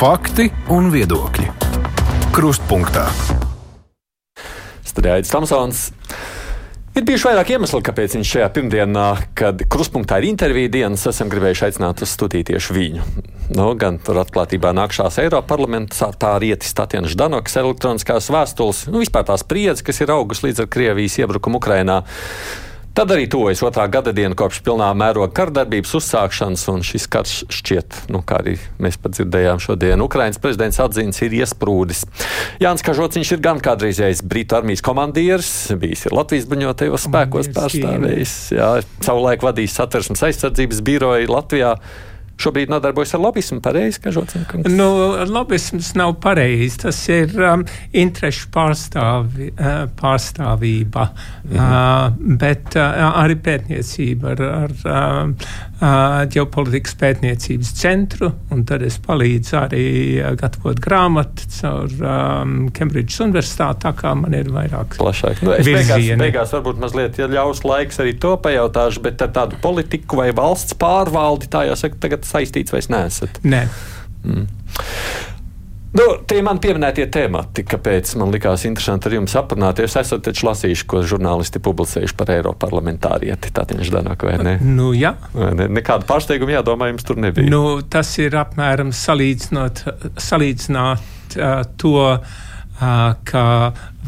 Fakti un viedokļi. Krustpunktā. Studijāts Tamsons. Ir bijuši vairāk iemeslu, kāpēc viņš šajā pirmdienā, kad krustpunktā ir intervija dienas, esam gribējuši aicināt uz studiju tieši viņu. Nu, gan tur atklātībā nākšās Eiropas parlamentā, tā rietis Tatjana Ždanokas elektroniskās vēstules, nu, vispār tās spriedzes, kas ir augus līdz ar Krievijas iebrukumu Ukrainā. Tad arī tuvojas otrā gada diena kopš pilnā mēroga kardarbības uzsākšanas, un šis karš šķiet, nu, kā arī mēs pat dzirdējām šodien, Ukrainas prezidents atzīts, ir iesprūdis. Jānis Kažociņš ir gan kādreizējais Britu armijas komandieris, bijis Latvijas bruņotajos spēkos pārstāvējis, jā, savulaik vadījis satversmes aizsardzības biroju Latvijā šobrīd nodarbojas ar lobbyismu. Pareizi, ka Žotskungs? Nu, lobbyisms nav pareizi. Tas ir um, interešu pārstāvi, uh, pārstāvība, mhm. uh, bet uh, arī pētniecība ar, ar uh, ģeopolitikas pētniecības centru, un tad es palīdzu arī gatavot grāmatu caur um, Cambridge universitāti, tā kā man ir vairāk plašāk. Nu, beigās, beigās varbūt mazliet, ja ļaus laiks arī to pajautāšu, bet ar tādu politiku vai valsts pārvaldi, tā jāsaka, tagad saistīts vai nesat? Nē. Mm. Nu, tie man pieminētie temati, kāpēc man likās interesanti ar jums aprunāties. Esat taču lasījuši, ko žurnālisti publicējuši par Eiroparlamentārieti. Tā tieši Danāk, vai ne? Nu, jā. Vai ne? Nekāda pārsteiguma jādomā jums tur nebija. Nu, tas ir apmēram salīdzinot, salīdzināt uh, to ka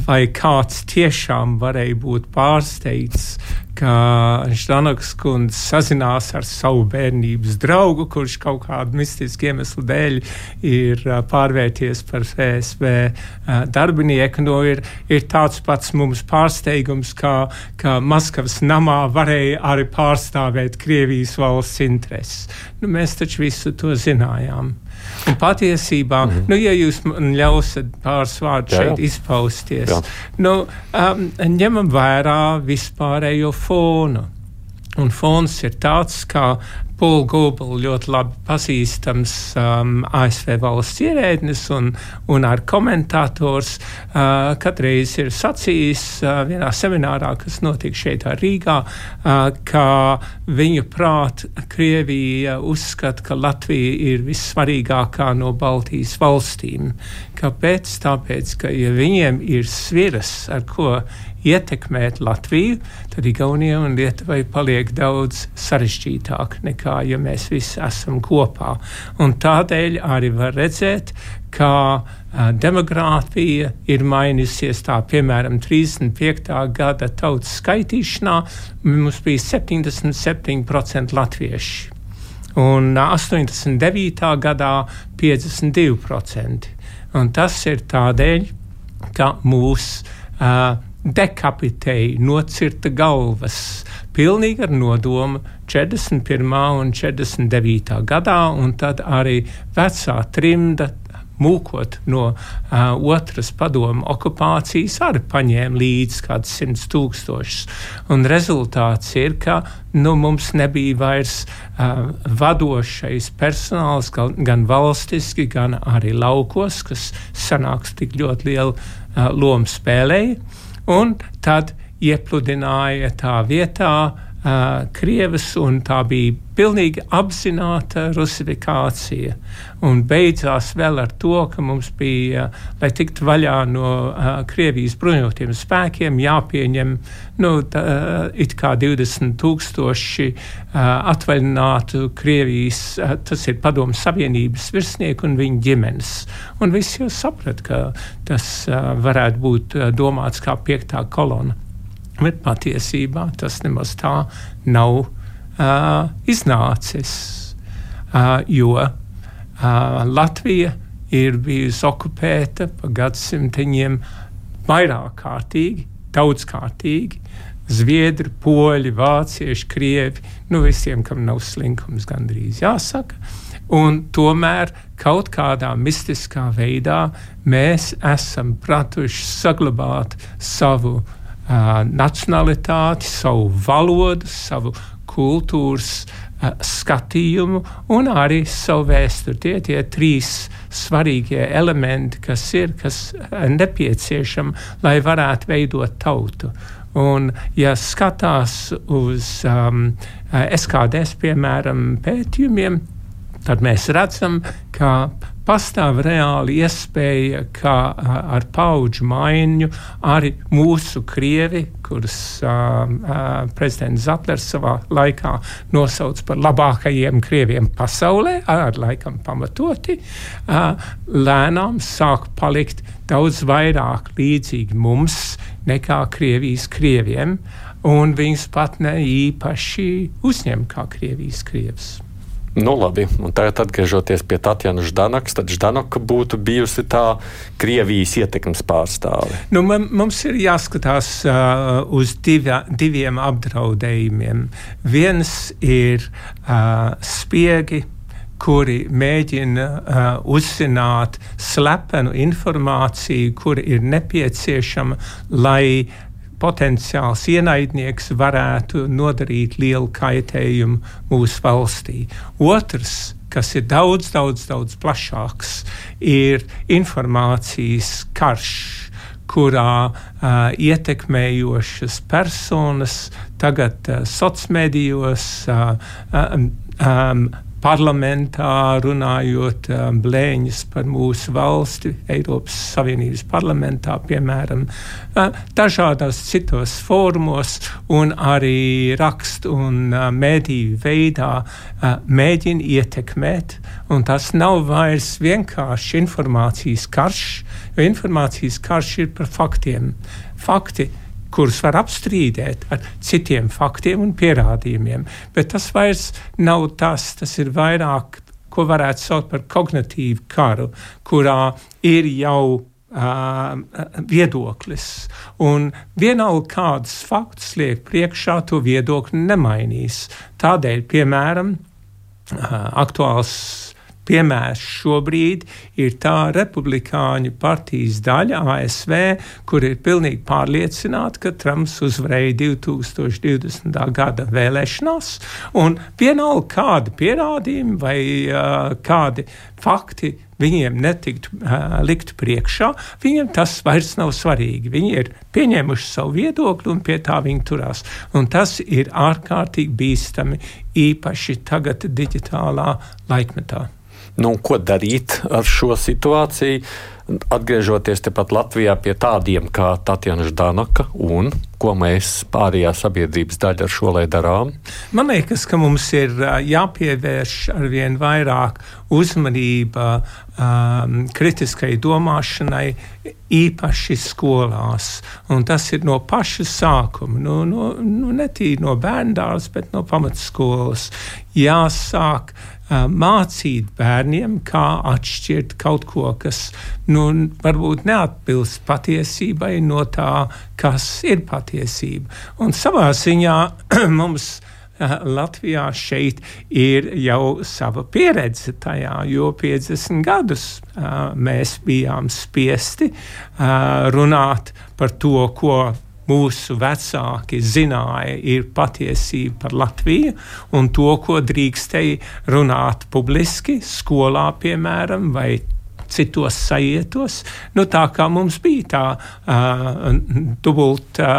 vai kāds tiešām varēja būt pārsteigts, ka Ždanoks kundze sazinās ar savu bērnības draugu, kurš kaut kādu mistisku iemeslu dēļ ir pārvērties par FSB darbinieku. No, ir, ir tāds pats mums pārsteigums, kā, ka Maskavas namā varēja arī pārstāvēt Krievijas valsts intereses. Nu, mēs taču visu to zinājām. Un patiesībā, mm -hmm. nu, ja jūs man ļausiet pāris vārdus šeit izpausties, jā. nu, um, ņemam vērā vispārējo fonu. Un fons ir tāds, kā Paul Gobel ļoti labi pazīstams um, ASV valsts ierēdnis un, un ar komentators uh, katreiz ir sacījis uh, vienā seminārā, kas notika šeit Rīgā, uh, ka viņu prāt Krievija uzskata, ka Latvija ir vissvarīgākā no Baltijas valstīm. Kāpēc? Tāpēc, ka ja viņiem ir sviras, ar ko ietekmēt Latviju, tad Igaunija un Lietuvai paliek daudz sarežģītāk nekā, ja mēs visi esam kopā. Un tādēļ arī var redzēt, ka demogrāfija ir mainījusies. Tā, piemēram, 35. gada tautas skaitīšanā mums bija 77% latvieši. Un 89. gadā 52%. Un tas ir tādēļ, ka mūsu uh, dekapitēja, nocirta galvas, pilnīgi ar nodomu 41. un 49. gadā, un tad arī vecā trimda. Mūkot no uh, otras padomu okupācijas, arī paņēma līdzi kaut kādus simtus tūkstošus. Un rezultāts ir, ka nu, mums nebija vairs uh, vadošais personāls, gan, gan valstiski, gan arī laukos, kas sanāks tik ļoti lielu uh, lomu spēlēja un tad iepludināja tā vietā uh, Krievas, un tā bija pilnīgi apzināta rusifikācija. Un beidzās vēl ar to, ka mums bija, lai tiktu vaļā no uh, Krievijas bruņotiem spēkiem, jāpieņem nu, tā, uh, it kā 20 tūkstoši uh, atvaļinātu Krievijas, uh, tas ir padomu savienības virsnieku un viņu ģimenes. Un visi jau saprata, ka tas uh, varētu būt uh, domāts kā piektā kolona. Bet patiesībā tas nemaz tā nav uh, iznācis, uh, jo uh, Latvija ir bijusi okupēta pa gadsimteņiem vairāk kārtīgi, daudzkārtīgi. Zviedri, poļi, vācieši, krievi, nu visiem, kam nav slinkums, gandrīz jāsaka. Un tomēr kaut kādā mistiskā veidā mēs esam pratuši saglabāt savu uh, uh, nacionalitāti, savu valodu, savu kultūras uh, skatījumu un arī savu vēsturi. Tie tie trīs svarīgie elementi, kas ir, kas nepieciešami, lai varētu veidot tautu. Un, ja skatās uz um, SKDS, piemēram, pētījumiem, tad mēs redzam, ka pastāv reāli iespēja, ka ar paudžu maiņu arī mūsu krievi, kurus uh, uh, prezidents Zatlers savā laikā nosauc par labākajiem krieviem pasaulē, ar laikam pamatoti, uh, lēnām sāk palikt daudz vairāk līdzīgi mums nekā Krievijas krieviem, un viņus pat ne īpaši uzņem kā Krievijas krievs. Nu, labi, un tagad atgriežoties pie Tatjana Ždanakas, tad Ždanaka būtu bijusi tā Krievijas ietekmes pārstāve. Nu, man, mums ir jāskatās uh, uz divā, diviem apdraudējumiem. Viens ir uh, spiegi, kuri mēģina uh, uzzināt slepenu informāciju, kura ir nepieciešama, lai potenciāls ienaidnieks varētu nodarīt lielu kaitējumu mūsu valstī. Otrs, kas ir daudz, daudz, daudz plašāks, ir informācijas karš kurā uh, ietekmējošas personas tagad uh, sociālos medijos, uh, um, um, parlamentā, runājot um, blēņas par mūsu valsti, Eiropas Savienības parlamentā, piemēram, uh, dažādos citos fórumos un arī rakstu un uh, mēdīju veidā mēģina ietekmēt. Un tas nav vairs vienkārši informācijas karš, jo informācijas karš ir par faktiem. Fakti kurus var apstrīdēt ar citiem faktiem un pierādījumiem. Bet tas vairs nav tas, tas ir vairāk, ko varētu saukt par kognitīvu karu, kurā ir jau viedoklis. Un vienalga kādus faktus liek priekšā, to viedokli nemainīs. Tādēļ, piemēram, aktuāls piemērs šobrīd ir tā republikāņu partijas daļa ASV, kur ir pilnīgi pārliecināta, ka Trumps uzvarēja 2020. gada vēlēšanās, un vienalga kādi pierādījumi vai uh, kādi fakti viņiem netiktu uh, likt priekšā, viņiem tas vairs nav svarīgi. Viņi ir pieņēmuši savu viedokli un pie tā viņi turās. Un tas ir ārkārtīgi bīstami, īpaši tagad digitālā laikmetā. Nu, ko darīt ar šo situāciju? Atgriežoties tepat Latvijā pie tādiem kā Tatjana Ždanaka un ko mēs pārējā sabiedrības daļa ar šo lai darām? Man liekas, ka mums ir jāpievērš arvien vairāk uzmanība um, kritiskai domāšanai, īpaši skolās. Un tas ir no paša sākuma, no, no, no ne tīri no bērndārs, bet no pamatskolas. Jāsāk mācīt bērniem, kā atšķirt kaut ko, kas nu, varbūt neatbilst patiesībai no tā, kas ir patiesība. Un savā ziņā mums. Latvijā šeit ir jau sava pieredze tajā, jo 50 gadus mēs bijām spiesti runāt par to, ko mūsu vecāki zināja, ir patiesība par Latviju un to, ko drīkstēja runāt publiski, skolā, piemēram, vai citos sajietos. Nu, tā kā mums bija tā uh, dubulta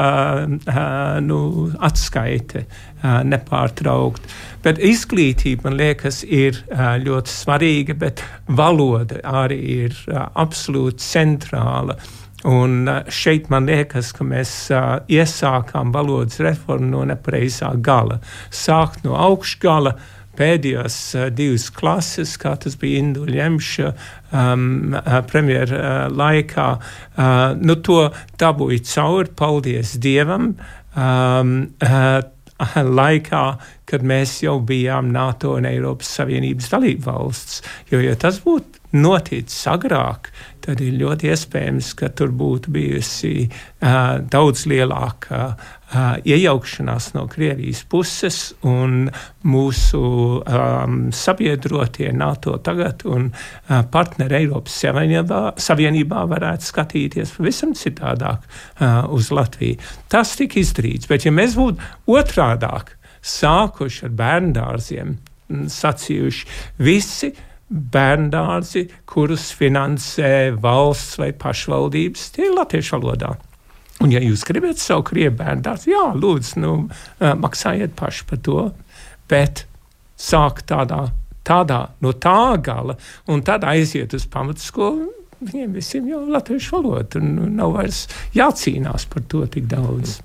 uh, nu, atskaite uh, nepārtraukt. Bet izglītība, man liekas, ir uh, ļoti svarīga, bet valoda arī ir uh, absolūti centrāla. Uh, Un šeit man liekas, ka mēs uh, iesākām valodas reformu no nepareizā gala. Sākt no augšgala, pēdējās uh, divas klases, kā tas bija Indu Lemša um, premjera uh, laikā, uh, nu to dabūja cauri, paldies Dievam. Um, uh, laikā, kad mēs jau bijām NATO un Eiropas Savienības dalību valsts. Jo, ja tas būtu noticis agrāk, tad ir ļoti iespējams, ka tur būtu bijusi uh, daudz lielāka uh, iejaukšanās no Krievijas puses, un mūsu um, sabiedrotie NATO tagad un uh, partneri Eiropas Savienībā, Savienībā varētu skatīties pavisam citādāk uh, uz Latviju. Tas tika izdarīts, bet ja mēs būtu otrādāk sākuši ar bērndārziem, sacījuši visi, bērndārzi, kurus finansē valsts vai pašvaldības, tie ir latviešu valodā. Un, ja jūs gribat savu krievu bērndārzu, jā, lūdzu, nu, maksājiet paši par to, bet sāk tādā tādā no tā gala, un tad aiziet uz pamatskolu. Viņiem visiem jau ir latviešu valoda, un nav vairs jācīnās par to tik daudz.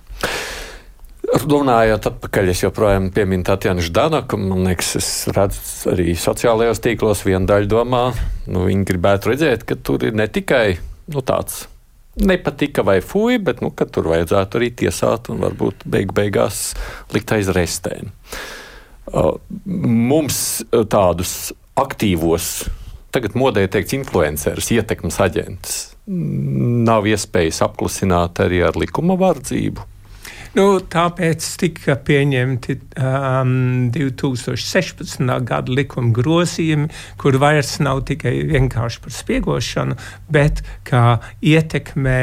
Runājot atpakaļ, es joprojām pieminu Tatjana Ždanaku. Man liekas, es redzu arī sociālajos tīklos vienu daļu domā, nu, viņi gribētu redzēt, ka tur ir ne tikai nu, tāds nepatika vai fuja, bet nu, tur vajadzētu arī tiesāt un varbūt beig beigās likt aiz restēm. Mums tādus aktīvos, tagad modē teikt, influencerus, ietekmes aģentus nav iespējas apklusināt arī ar likuma vardzību. Nu, tāpēc tika pieņemti um, 2016. gada likuma grozījumi, kur vairs nav tikai vienkārši par spiegošanu, bet kā ietekmē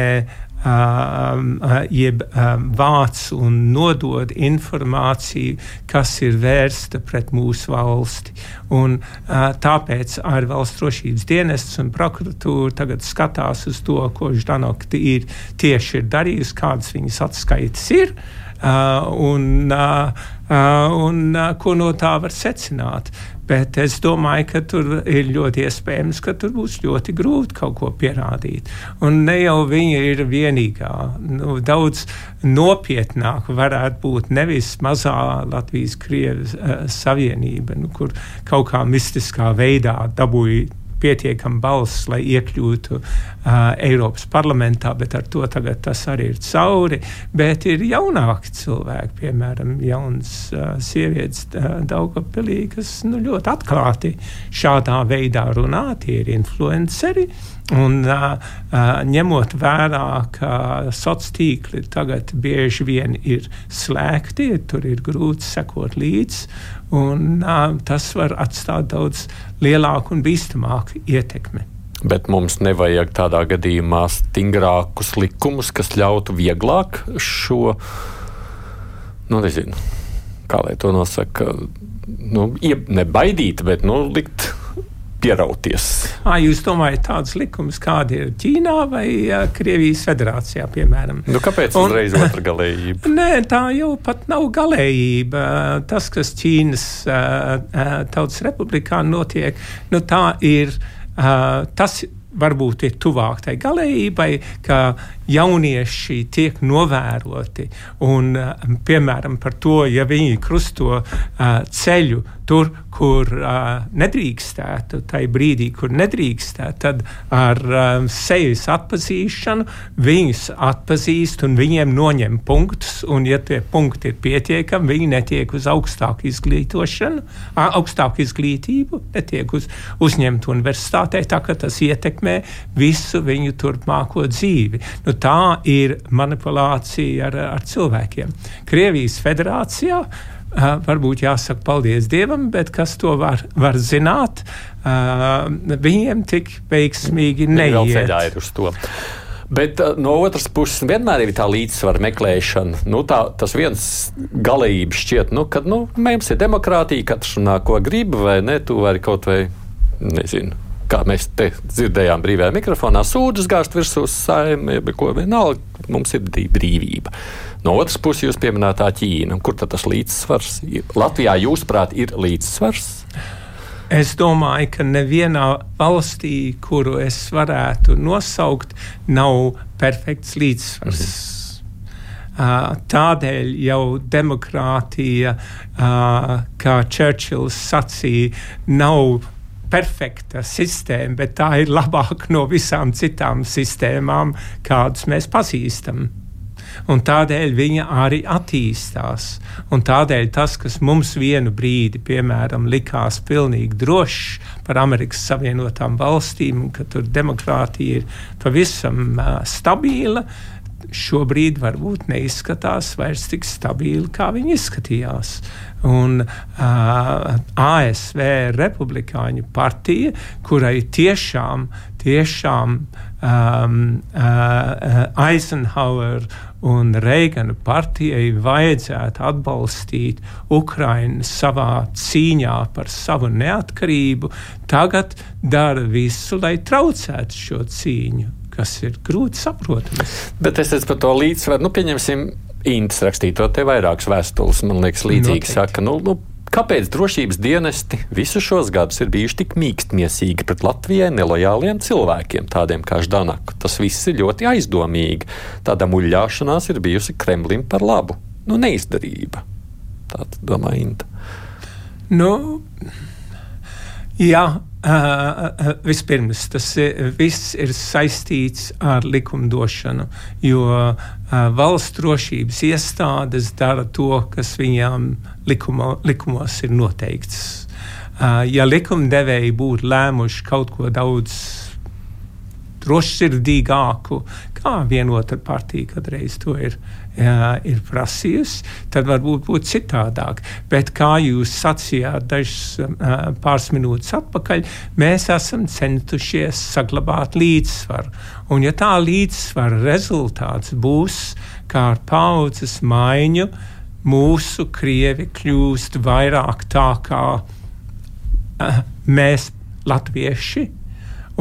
jeb um, vāc un nodod informāciju, kas ir vērsta pret mūsu valsti. Un, uh, tāpēc arī valsts drošības dienests un prokuratūra tagad skatās uz to, ko Ždanokti ir tieši ir darījusi, kādas viņas atskaites ir. Uh, un, uh, uh, un uh, ko no tā var secināt. Bet es domāju, ka tur ir ļoti iespējams, ka tur būs ļoti grūti kaut ko pierādīt. Un ne jau viņa ir vienīgā. Nu, daudz nopietnāk varētu būt nevis mazā Latvijas-Krievijas uh, savienība, nu, kur kaut kā mistiskā veidā dabūja pietiekama balss, lai iekļūtu uh, Eiropas parlamentā, bet ar to tagad tas arī ir cauri. Bet ir jaunāki cilvēki, piemēram, jaunas uh, sievietes uh, Daugavpilī, kas nu, ļoti atklāti šādā veidā runā, tie ir influenceri. Un, uh, uh, ņemot vērā, ka sociālā tīkli tagad bieži vien ir slēgti, tur ir grūti sekot līdzi, un uh, tas var atstāt daudz lielāku un bīstamāku ietekmi. Bet mums nevajag tādā gadījumā stingrākus likumus, kas ļautu vieglāk šo, nu, nezinu, kā lai to nosaka, nu, nebaidīt, bet nu, likt pierauties. À, jūs domājat, tādas likumas, kādi ir Ķīnā vai Krievijas federācijā, piemēram? Nu, kāpēc Un, uzreiz otra galējība? Nē, tā jau pat nav galējība. Tas, kas Ķīnas Tautas Republikā notiek, nu, tā ir. Tas varbūt ir tuvāk tai galējībai, ka jaunieši tiek novēroti un, piemēram, par to, ja viņi krusto uh, ceļu tur, kur uh, nedrīkstētu, tajā brīdī, kur nedrīkstētu, tad ar sejas atpazīšanu viņus atpazīst un viņiem noņem punktus. Un, ja tie punkti ir pietiekami, viņi netiek uz augstāku izglītošanu, augstāku izglītību, netiek uz, uzņemti universitātē, tā ka tas ietekmē visu viņu turpmāko dzīvi. Nu, tā ir manipulācija ar, ar cilvēkiem. Krievijas federācijā Uh, varbūt jāsaka paldies Dievam, bet kas to var, var zināt, uh, viņiem tik veiksmīgi neiet. Bet uh, no otras puses, vienmēr ir tā līdzsvara meklēšana. Nu, tā, tas viens galējības šķiet, nu, ka nu, mums ir demokrātija, katrs runā, ko grib, vai ne, tu vari kaut vai, nezinu. Kā mēs te dzirdējām, brīvajā mikrofonā sūdzas gāzt virsū saimē, bet ko vienalga, mums ir brīvība. No otras puses, jūs pieminētā Ķīna. Kur tad tas līdzsvars? Latvijā, jūsuprāt, ir līdzsvars? Es domāju, ka nevienā valstī, kuru es varētu nosaukt, nav perfekts līdzsvars. Uh, tādēļ jau demokrātija, kā Čērčils sacīja, nav perfekta sistēma, bet tā ir labāka no visām citām sistēmām, kādas mēs pazīstam un tādēļ viņa arī attīstās. Un tādēļ tas, kas mums vienu brīdi, piemēram, likās pilnīgi drošs par Amerikas Savienotām valstīm, ka tur demokrātija ir pavisam uh, stabila, šobrīd varbūt neizskatās vairs tik stabili, kā viņi izskatījās. Un uh, ASV Republikāņu partija, kurai tiešām, tiešām um, uh, Eisenhower un Reigana partijai vajadzētu atbalstīt Ukrainu savā cīņā par savu neatkarību, tagad dara visu, lai traucētu šo cīņu, kas ir grūti saprotams. Bet es teicu par to līdzsvaru, nu, pieņemsim, Intas rakstīto te vairākas vēstules, man liekas, līdzīgi Noteikti. saka, nu, nu Kāpēc drošības dienesti visus šos gadus ir bijuši tik mīkstniecīgi pret Latvijai nelojāliem cilvēkiem, tādiem kā Ždanaku? Tas viss ir ļoti aizdomīgi. Tāda muļāšanās ir bijusi Kremlim par labu. Nu, neizdarība. Tā domā Inta. Nu, jā, uh, vispirms tas ir, viss ir saistīts ar likumdošanu, jo valsts drošības iestādes dara to, kas viņām likumo, likumos ir noteikts. Uh, ja likumdevēji būtu lēmuši kaut ko daudz drošsirdīgāku, kā vienota partija kādreiz to ir, jā, ir prasījusi, tad varbūt būtu citādāk. Bet, kā jūs sacījāt dažas pāris minūtes atpakaļ, mēs esam centušies saglabāt līdzsvaru. Un, ja tā līdzsvara rezultāts būs kā ar paudzes maiņu, mūsu krievi kļūst vairāk tā kā mēs, latvieši,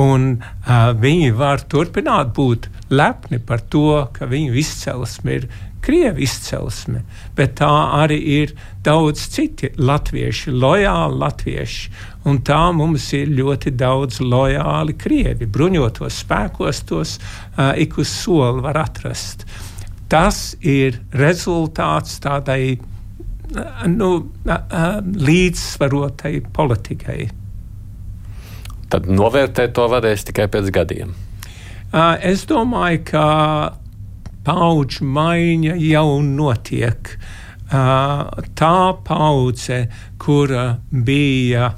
un uh, viņi var turpināt būt lepni par to, ka viņu izcelsme ir krievu izcelsme, bet tā arī ir daudz citi latvieši, lojāli latvieši. Un tā mums ir ļoti daudz lojāli krievi. Bruņotos spēkos tos uh, ik uz soli var atrast. Tas ir rezultāts tādai uh, nu, uh, līdzsvarotai politikai. Tad novērtēt to varēs tikai pēc gadiem. Es domāju, ka paudžu maiņa jau notiek. Tā paudze, kura bija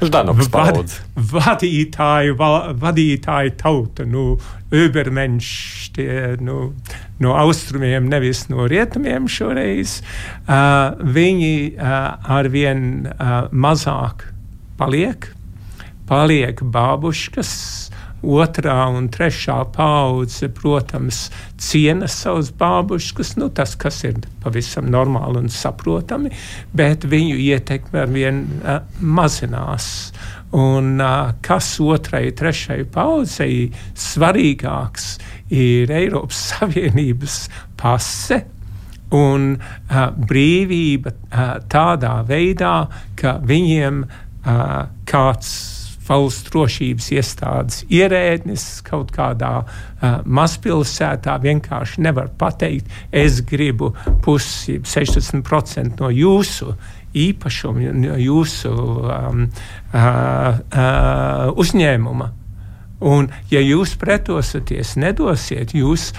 Ždanoks vad, vadītāju, va, vadītāju tauta, nu, Ubermenš, tie, nu, no austrumiem, nevis no rietumiem šoreiz, uh, viņi uh, arvien uh, mazāk paliek, paliek bābuškas, otrā un trešā paudze, protams, ciena savus bābuškus, nu, tas, kas ir pavisam normāli un saprotami, bet viņu ietekme ar vien uh, mazinās. Un uh, kas otrai, trešai paudzei svarīgāks ir Eiropas Savienības pase, un uh, brīvība uh, tādā veidā, ka viņiem uh, kāds valsts drošības iestādes ierēdnis kaut kādā uh, mazpilsētā vienkārši nevar pateikt, es gribu pusi, 60% no jūsu īpašuma, no jūsu um, uh, uh, uzņēmuma. Un, ja jūs pretosieties, nedosiet, jūs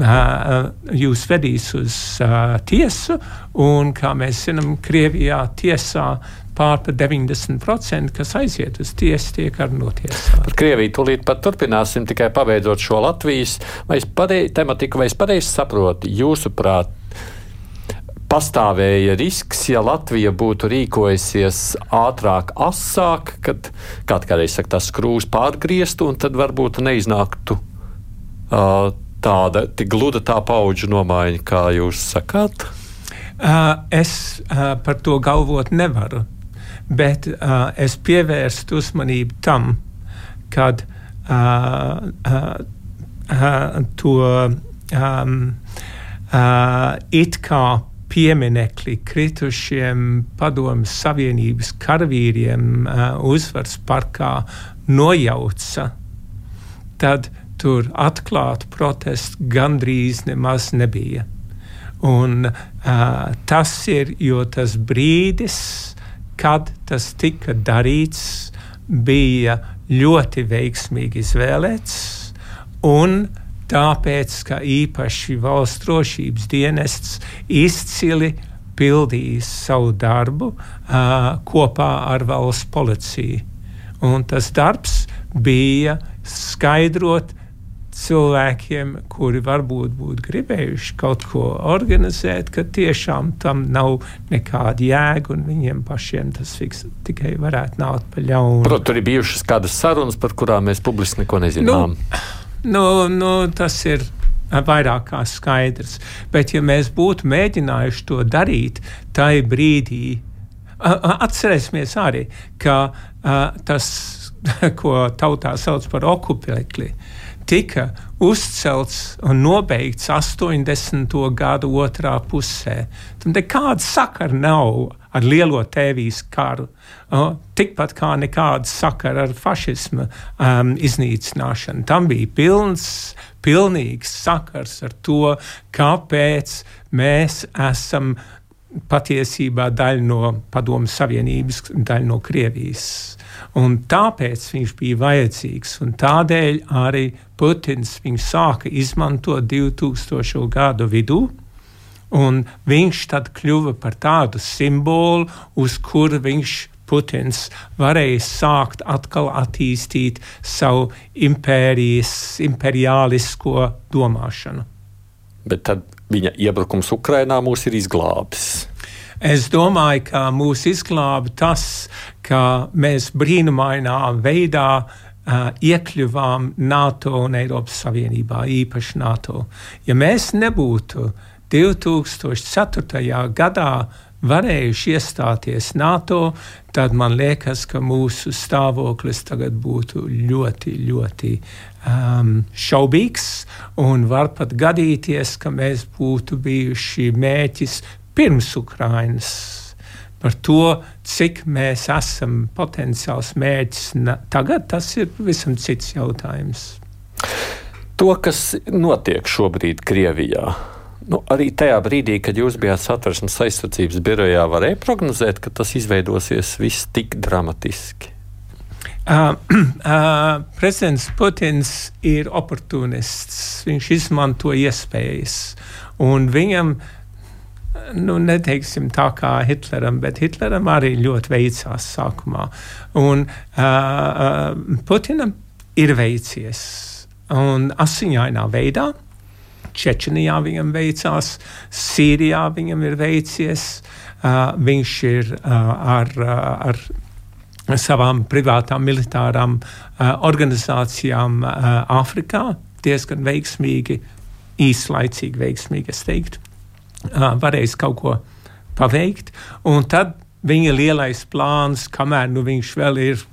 jūs vedīs uz uh, tiesu, un, kā mēs zinām, Krievijā tiesā pār par 90%, kas aiziet uz tiesu, tiek arī notiesāti. Par Krieviju tūlīt pat turpināsim, tikai pabeidzot šo Latvijas pareiz, tematiku, vai es pareizi saprotu, jūsuprāt, pastāvēja risks, ja Latvija būtu rīkojusies ātrāk, asāk, kad kādreiz saka, tas skrūs pārgrieztu, un tad varbūt neiznāktu uh, tāda gluda tā paudžu nomaiņa, kā jūs sakāt? Uh, es uh, par to galvot nevaru bet uh, es pievērstu uzmanību tam, kad uh, uh, uh, to um, uh, it kā pieminekli kritušiem padomjas Savienības karavīriem uh, uzvaras parkā nojauca, tad tur atklātu protestu gandrīz nemaz nebija. Un, uh, tas ir tas brīdis, kad tas tika darīts, bija ļoti veiksmīgi izvēlēts. Un tāpēc, ka īpaši valsts drošības dienests izcili pildījis savu darbu uh, kopā ar valsts policiju. Un tas darbs bija skaidrot cilvēkiem, kuri varbūt būtu gribējuši kaut ko organizēt, ka tiešām tam nav nekāda jēga un viņiem pašiem tas fiks, tikai varētu nākt pa ļaunu. Protams, tur ir bijušas kādas sarunas, par kurām mēs publiski neko nezinām. Nu, nu, nu, tas ir vairāk kā skaidrs. Bet, ja mēs būtu mēģinājuši to darīt, tai brīdī, atcerēsimies arī, ka tas, ko tautā sauc par okupēkli, tika uzcelts un nobeigts 80. gadu otrā pusē. Tam nekāda sakara nav ar lielo tēvijas karu. Uh, tikpat kā nekāda sakara ar fašismu um, iznīcināšanu. Tam bija pilns, pilnīgs sakars ar to, kāpēc mēs esam patiesībā daļa no Padomu Savienības, daļa no Krievijas. Un tāpēc viņš bija vajadzīgs, un tādēļ arī Putins viņu sāka izmantot 2000. gadu vidū. Un viņš tad kļuva par tādu simbolu, uz kura viņš Putins varēja sākt atkal attīstīt savu impērijas, imperiālisko domāšanu. Bet tad viņa iebrukums Ukrainā mūs ir izglābis. Es domāju, ka mūs izglāba tas, ka mēs brīnumainā veidā uh, iekļuvām NATO un Eiropas Savienībā, īpaši NATO. Ja mēs nebūtu 2004. gadā varējuši iestāties NATO, tad man liekas, ka mūsu stāvoklis tagad būtu ļoti, ļoti um, šaubīgs. Un var pat gadīties, ka mēs būtu bijuši mēķis pirms Ukrainas. Par to, cik mēs esam potenciāls mērķis tagad, tas ir pavisam cits jautājums. To, kas notiek šobrīd Krievijā, Nu, arī tajā brīdī, kad jūs bijāt satversmes aizsardzības birojā, varēja prognozēt, ka tas izveidosies viss tik dramatiski. Uh, uh, prezidents Putins ir oportunists. Viņš izmanto iespējas. Viņam, nu, neteiksim tā kā Hitleram, bet Hitleram arī ļoti veicās sākumā. Un uh, Putinam ir veicies. Un asiņainā veidā. Čečenijā viņam veicās, Sīrijā viņam ir veicies. Uh, viņš ir uh, ar, uh, ar savām privātām militārām uh, organizācijām uh, Āfrikā diezgan veiksmīgi, īslaicīgi veiksmīgi, es teiktu, varējis kaut ko paveikt. Un tad viņa lielais plāns, kamēr nu, viņš vēl ir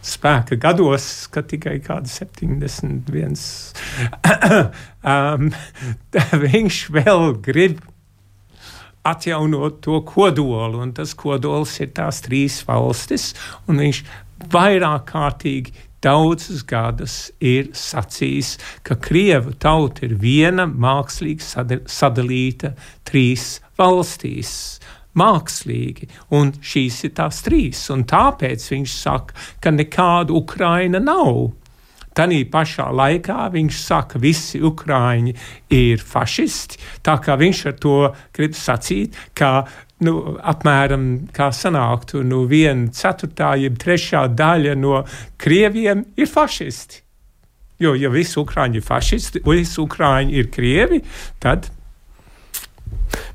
spēka gados, ka tikai kāda 71. um, viņš vēl grib atjaunot to kodolu, un tas kodols ir tās trīs valstis, un viņš vairāk kārtīgi daudzus gadus ir sacījis, ka Krievu tauta ir viena mākslīgi sadalīta trīs valstīs mākslīgi, un šīs ir tās trīs. Tāpēc viņš saka, ka nekāda Ukraina nav. Tanī pašā laikā viņš saka, ka visi ukrāņi ir fašisti. Tā kā viņš ar to grib sacīt, ka nu, apmēram kā sanāktu, nu, viena ceturtā, jeb trešā daļa no krieviem ir fašisti. Jo, ja visi ukrāņi ir fašisti, visi ukrāņi ir krievi, tad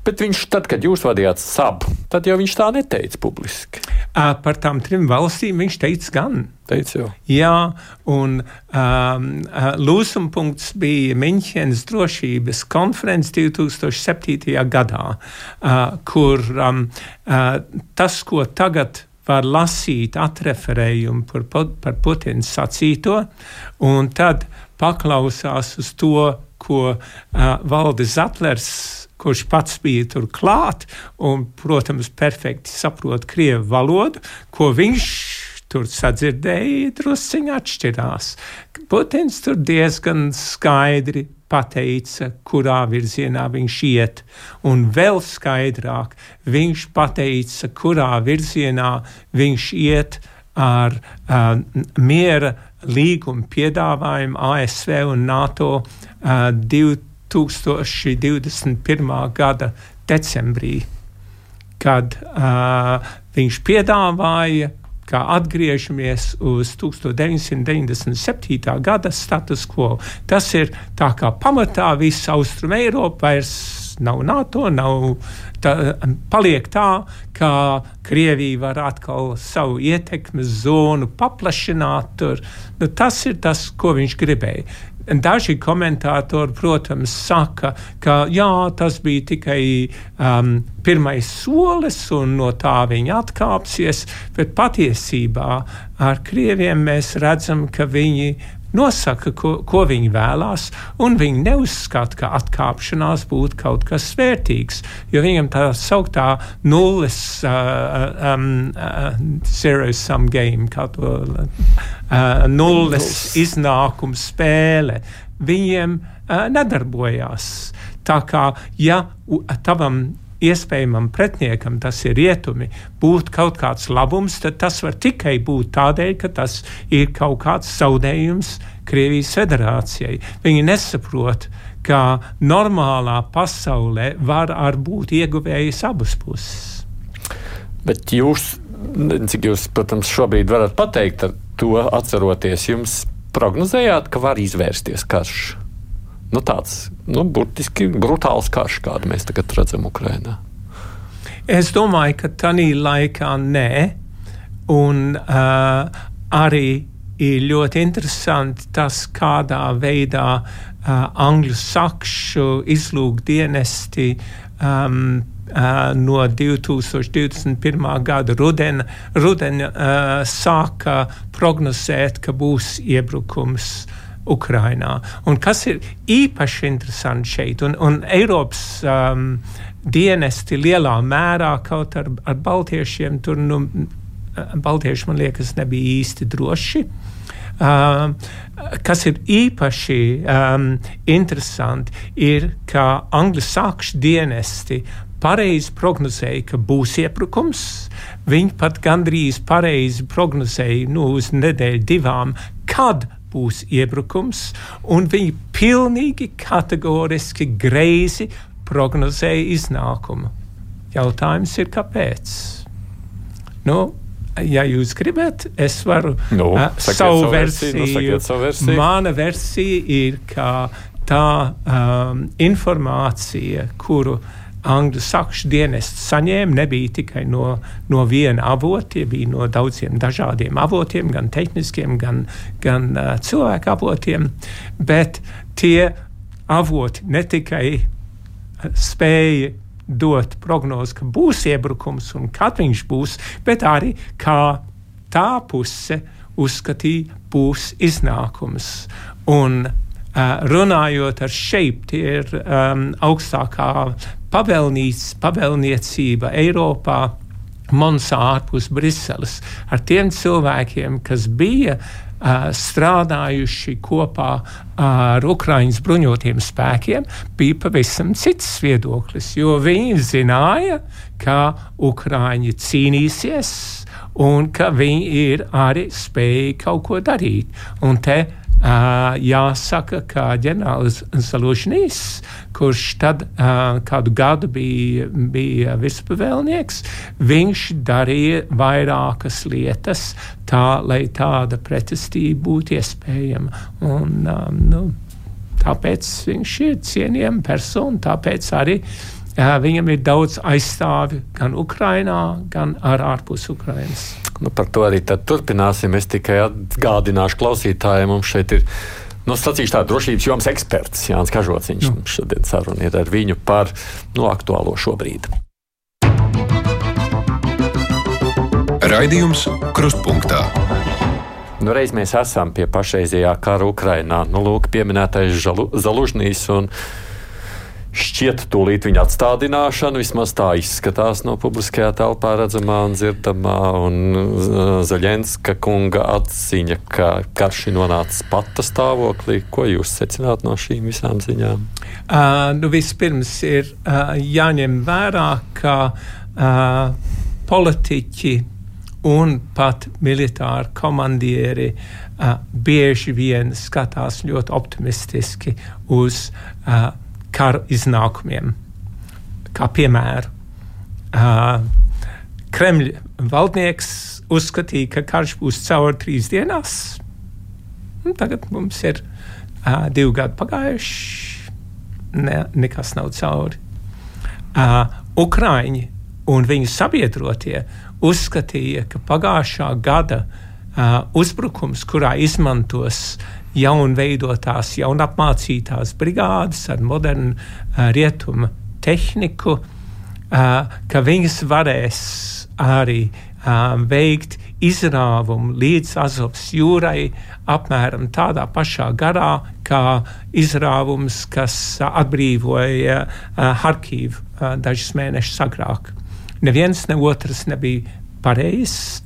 Bet viņš, tad, kad jūs vadījāt sabu, tad jau viņš tā neteica publiski. Par tām trim valstīm viņš teica gan. Teica jau. Jā, un um, lūsumpunkts bija Miņķenes drošības konferences 2007. gadā, uh, kur um, uh, tas, ko tagad var lasīt atreferējumu par, par Putinu sacīto, un tad paklausās uz to, ko uh, Valdis Zatlers kurš pats bija tur klāt un, protams, perfekti saprot krievu valodu, ko viņš tur sadzirdēja, drusciņā atšķirās. Putins tur diezgan skaidri pateica, kurā virzienā viņš iet, un vēl skaidrāk viņš pateica, kurā virzienā viņš iet ar uh, miera līgumu piedāvājumu ASV un NATO uh, 2021. gada decembrī, kad uh, viņš piedāvāja, kā atgriežamies uz 1997. gada status quo. Tas ir tā kā pamatā visa Austrum Eiropa vairs nav NATO, nav tā, paliek tā, ka Krievija var atkal savu ietekmes zonu paplašināt. Tur. Nu, tas ir tas, ko viņš gribēja. Daži komentātori, protams, saka, ka jā, tas bija tikai um, pirmais solis, un no tā viņi atkāpsies. Bet patiesībā ar krieviem mēs redzam, ka viņi nosaka, ko, ko viņi vēlās, un viņi neuzskata, ka atkāpšanās būtu kaut kas vērtīgs, jo viņam tā sauktā nulles uh, um, uh, zero sum game, kā to uh, nulles iznākuma spēle, viņiem uh, nedarbojās. Tā kā, ja tavam iespējamam pretiniekam, tas ir rietumi, būtu kaut kāds labums, tad tas var tikai būt tādēļ, ka tas ir kaut kāds zaudējums Krievijas federācijai. Viņi nesaprot, ka normālā pasaulē var ar būt ieguvējis abas puses. Bet jūs, cik jūs, protams, šobrīd varat pateikt to atceroties, jums prognozējāt, ka var izvērsties karš? Nu, tāds nu, burtiski brutāls karš, kādu mēs tagad redzam Ukrajinā? Es domāju, ka tādā laikā nē. Un uh, arī ir ļoti interesanti tas, kādā veidā uh, angļu sakšu izlūkdienesti um, uh, no 2021. gada rudena, rudena uh, sāka prognozēt, ka būs iebrukums uh, Ukrainā. Un kas ir īpaši interesanti šeit, un, un Eiropas um, dienesti lielā mērā kaut ar, ar baltiešiem tur, nu, baltieši man liekas, nebija īsti droši. Uh, kas ir īpaši um, interesanti, ir, ka angļu sākšu dienesti pareizi prognozēja, ka būs iebrukums. Viņi pat gandrīz pareizi prognozēja nu, uz nedēļu, divām, kad būs iebrukums, un viņi pilnīgi kategoriski greizi prognozēja iznākumu. Jautājums ir, kāpēc? Nu, ja jūs gribat, es varu nu, uh, savu, versiju, versiju, nu, savu versiju. Mana versija ir, ka tā um, informācija, kuru uh, angļu sakšu dienests saņēma, nebija tikai no, no viena avota, tie bija no daudziem dažādiem avotiem, gan tehniskiem, gan, gan uh, cilvēku avotiem, bet tie avoti ne tikai spēja dot prognozi, ka būs iebrukums un kad viņš būs, bet arī kā tā puse uzskatīja, būs iznākums. Un runājot ar šeit, tie ir um, augstākā pavēlniecība Eiropā. Monsā ārpus Briseles ar tiem cilvēkiem, kas bija uh, strādājuši kopā ar Ukraiņas bruņotiem spēkiem, bija pavisam cits viedoklis. Jo viņi zināja, ka Ukraiņi cīnīsies un ka viņi ir arī spējuši kaut ko darīt. Un te Uh, jāsaka, ka ģenerālis Salušnīs, kurš tad uh, kādu gadu bija, bija virspavēlnieks, viņš darīja vairākas lietas tā, lai tāda pretestība būtu iespējama. Un, um, nu, tāpēc viņš ir cienījama persona, tāpēc arī uh, viņam ir daudz aizstāvi gan Ukrainā, gan ar ārpus Ukrainas. Nu, par to arī turpināsim. Es tikai atgādināšu klausītājiem, mums šeit ir. Nu, sacīšu tā, drošības jomas eksperts Jānis Kažots. Viņš nu. šodien saruna ir ar viņu par nu, aktuālo šobrīd. Raidījums Krustpunktā. Nu, reiz mēs esam pie pašreizējā kara Ukrainā. Nu, lūk, pieminētais Zalužnīs un šķiet, tūlīt viņa atstādināšana, vismaz tā izskatās no publiskajā telpā redzamā un dzirdamā, un uh, Zaļenska kunga atziņa, ka karš ir nonācis pata stāvoklī. Ko jūs secināt no šīm visām ziņām? Uh, nu, vispirms ir uh, jāņem vērā, ka uh, politiķi un pat militāri komandieri uh, bieži vien skatās ļoti optimistiski uz uh, kara iznākumiem. Kā piemēru, uh, Kremļa valdnieks uzskatīja, ka karš būs cauri trīs dienās. Un tagad mums ir uh, divi gadi pagājuši, ne, nekas nav cauri. Uh, Ukraiņi un viņu sabiedrotie uzskatīja, ka pagājušā gada uh, uzbrukums, kurā izmantos jaunveidotās, jaunapmācītās brigādes ar modernu rietumu tehniku, ka viņas varēs arī veikt izrāvumu līdz Azovas jūrai apmēram tādā pašā garā kā izrāvums, kas atbrīvoja Harkīvu dažus mēnešus agrāk. Neviens ne otrs nebija pareizs.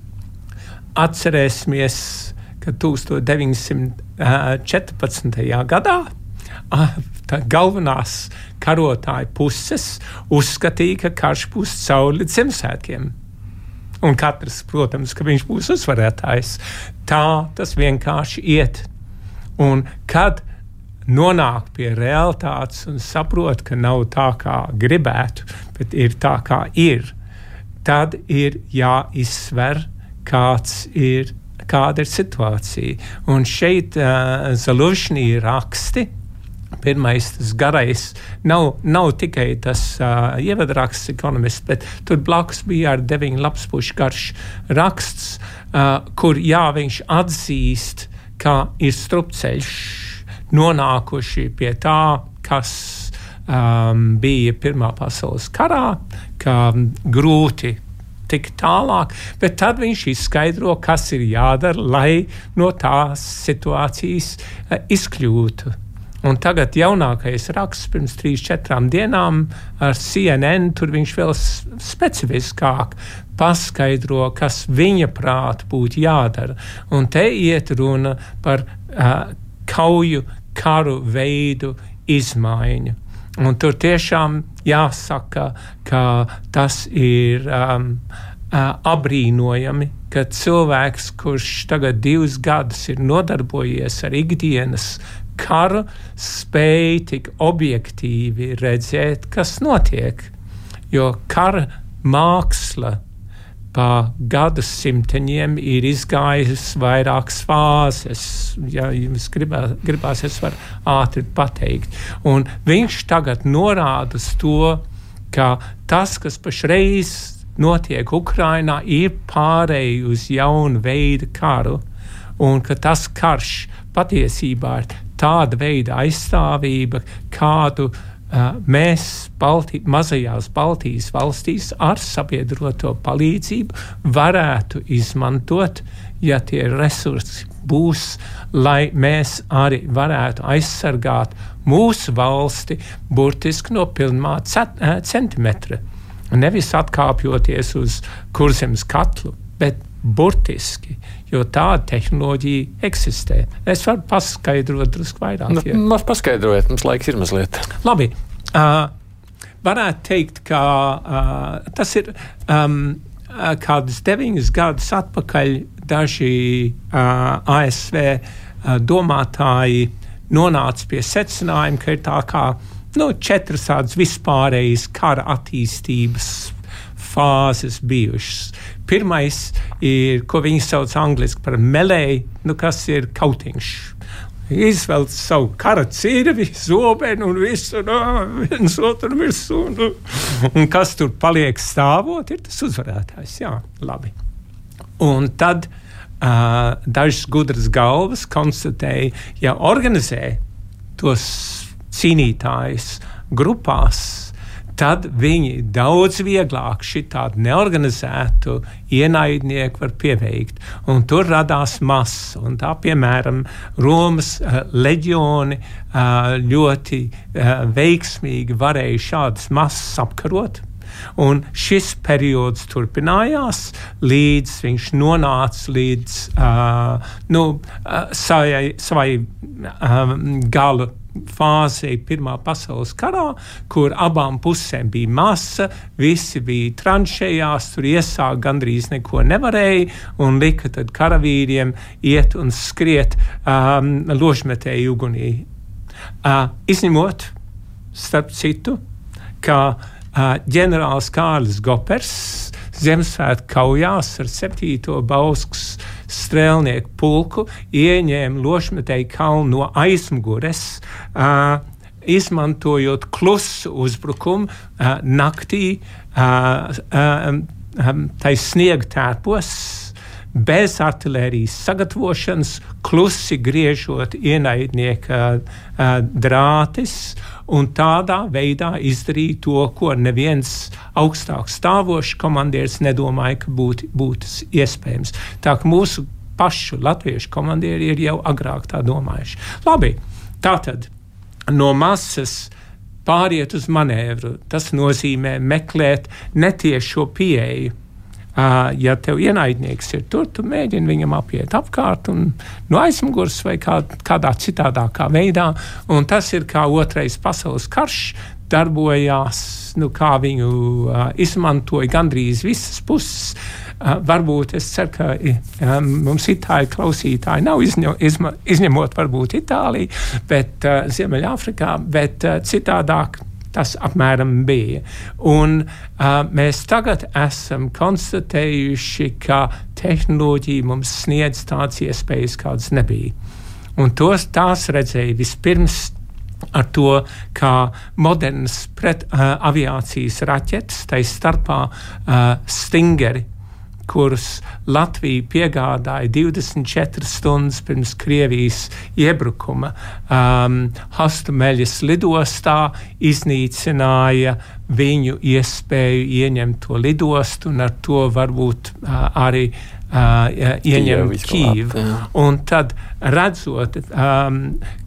Atcerēsimies, ka 1914. gadā galvenās karotāju puses uzskatīja, ka karš būs cauri Ziemassvētkiem. Un katrs, protams, ka viņš būs uzvarētājs. Tā tas vienkārši iet. Un kad nonāk pie realitātes un saprot, ka nav tā, kā gribētu, bet ir tā, kā ir, tad ir jāizsver, kāds ir, kāda ir situācija. Un šeit uh, Zalužņī raksti Pirmais, tas garais, nav, nav tikai tas uh, ievadraksts, ekonomists, bet tur blakus bija ar deviņu lapspušu garš raksts, uh, kur jā, viņš atzīst, ka ir strupceļš nonākuši pie tā, kas um, bija Pirmā pasaules karā, ka grūti tik tālāk, bet tad viņš izskaidro, kas ir jādara, lai no tās situācijas uh, izkļūtu. Un tagad jaunākais raksts pirms trīs, četrām dienām ar CNN, tur viņš vēl specifiskāk paskaidro, kas viņa prāt būtu jādara. Un te iet runa par uh, kauju karu veidu izmaiņu. Un tur tiešām jāsaka, ka tas ir um, uh, apbrīnojami, ka cilvēks, kurš tagad divus gadus ir nodarbojies ar ikdienas kara spēja tik objektīvi redzēt, kas notiek. Jo kara māksla pa gadsimteņiem ir izgājusi vairākas fāzes. Ja jums gribā, gribās, es varu ātri pateikt. Un viņš tagad norāda to, ka tas, kas pašreiz notiek Ukrainā, ir pārēj uz jaunu veidu karu, un ka tas karš patiesībā ir tāda veida aizstāvība, kādu uh, mēs Balti, mazajās Baltijas valstīs ar sabiedroto palīdzību varētu izmantot, ja tie resursi būs, lai mēs arī varētu aizsargāt mūsu valsti burtiski no pilnā centimetra. Nevis atkāpjoties uz kurzemes katlu, bet burtiski jo tāda tehnoloģija eksistē. Es varu paskaidrot drusku vairāk. Nu, ja. Paskaidrojiet, mums laiks ir mazliet. Labi. Uh, varētu teikt, ka uh, tas ir um, kādus deviņus gadus atpakaļ daži uh, ASV uh, domātāji nonāca pie secinājuma, ka ir tā kā nu, četras tādas vispārējas kara attīstības fāzes bijušas. Pirmais ir, ko viņi sauc angļuiski par melēju, nu, kas ir kautiņš. Izvelc savu kara cirvi, zobenu un visu no, viens otru virsū. Nu, un kas tur paliek stāvot, ir tas uzvarētājs. Jā, labi. Un tad uh, dažas gudras galvas konstatēja, ja organizē tos cīnītājus grupās, tad viņi daudz vieglāk šitādu neorganizētu ienaidnieku var pieveikt. Un tur radās masa. Un tā, piemēram, Romas uh, leģioni uh, ļoti uh, veiksmīgi varēja šādas masas apkarot. Un šis periods turpinājās, līdz viņš nonāca līdz uh, nu, uh, savai, savai um, gala fāzē Pirmā pasaules karā, kur abām pusēm bija masa, visi bija tranšējās, tur iesākt gandrīz neko nevarēja, un lika tad karavīriem iet un skriet um, ložmetēju ugunī. Uh, izņemot, starp citu, ka uh, ģenerālis Kārlis Gopers Ziemassvētku kaujās ar 7. Bauskas strēlnieku pulku ieņēma lošmetēju kalnu no aizmugures. Uh, izmantojot klusu uzbrukumu uh, naktī, uh, uh, um, tai sniega tērpos, bez artērijas sagatavošanas, klusi griežot ienaidnieka drātis un tādā veidā izdarīja to, ko neviens augstāk stāvošs komandieris nedomāja, ka būtu būt iespējams. Tā kā mūsu pašu latviešu komandieri ir jau agrāk tā domājuši. Labi, tā tad no masas pāriet uz manevru. Tas nozīmē meklēt netiešo pieeju. Ja tev ienaidnieks ir tur, tu mēģini viņam apiet apkārt un no aizmugures vai kā, kādā citādākā veidā. Un tas ir kā otrais pasaules karš darbojās, nu, kā viņu uh, izmantoja gandrīz visas puses. Uh, varbūt es ceru, ka um, mums itāļu klausītāji nav izņo, izma, izņemot varbūt Itāliju, bet uh, Ziemeļāfrikā, bet uh, citādāk Tas apmēram bija. Un uh, mēs tagad esam konstatējuši, ka tehnoloģija mums sniedz tādas iespējas, kādas nebija. Un tos tās redzēja vispirms ar to, kā modernas pret uh, aviācijas raķetes, tai starpā uh, stingeri kurus Latvija piegādāja 24 stundas pirms Krievijas iebrukuma. Um, Hastumeļas lidostā iznīcināja viņu iespēju ieņemt to lidostu un ar to varbūt uh, arī uh, ieņemt Kīvu. Un tad redzot, um,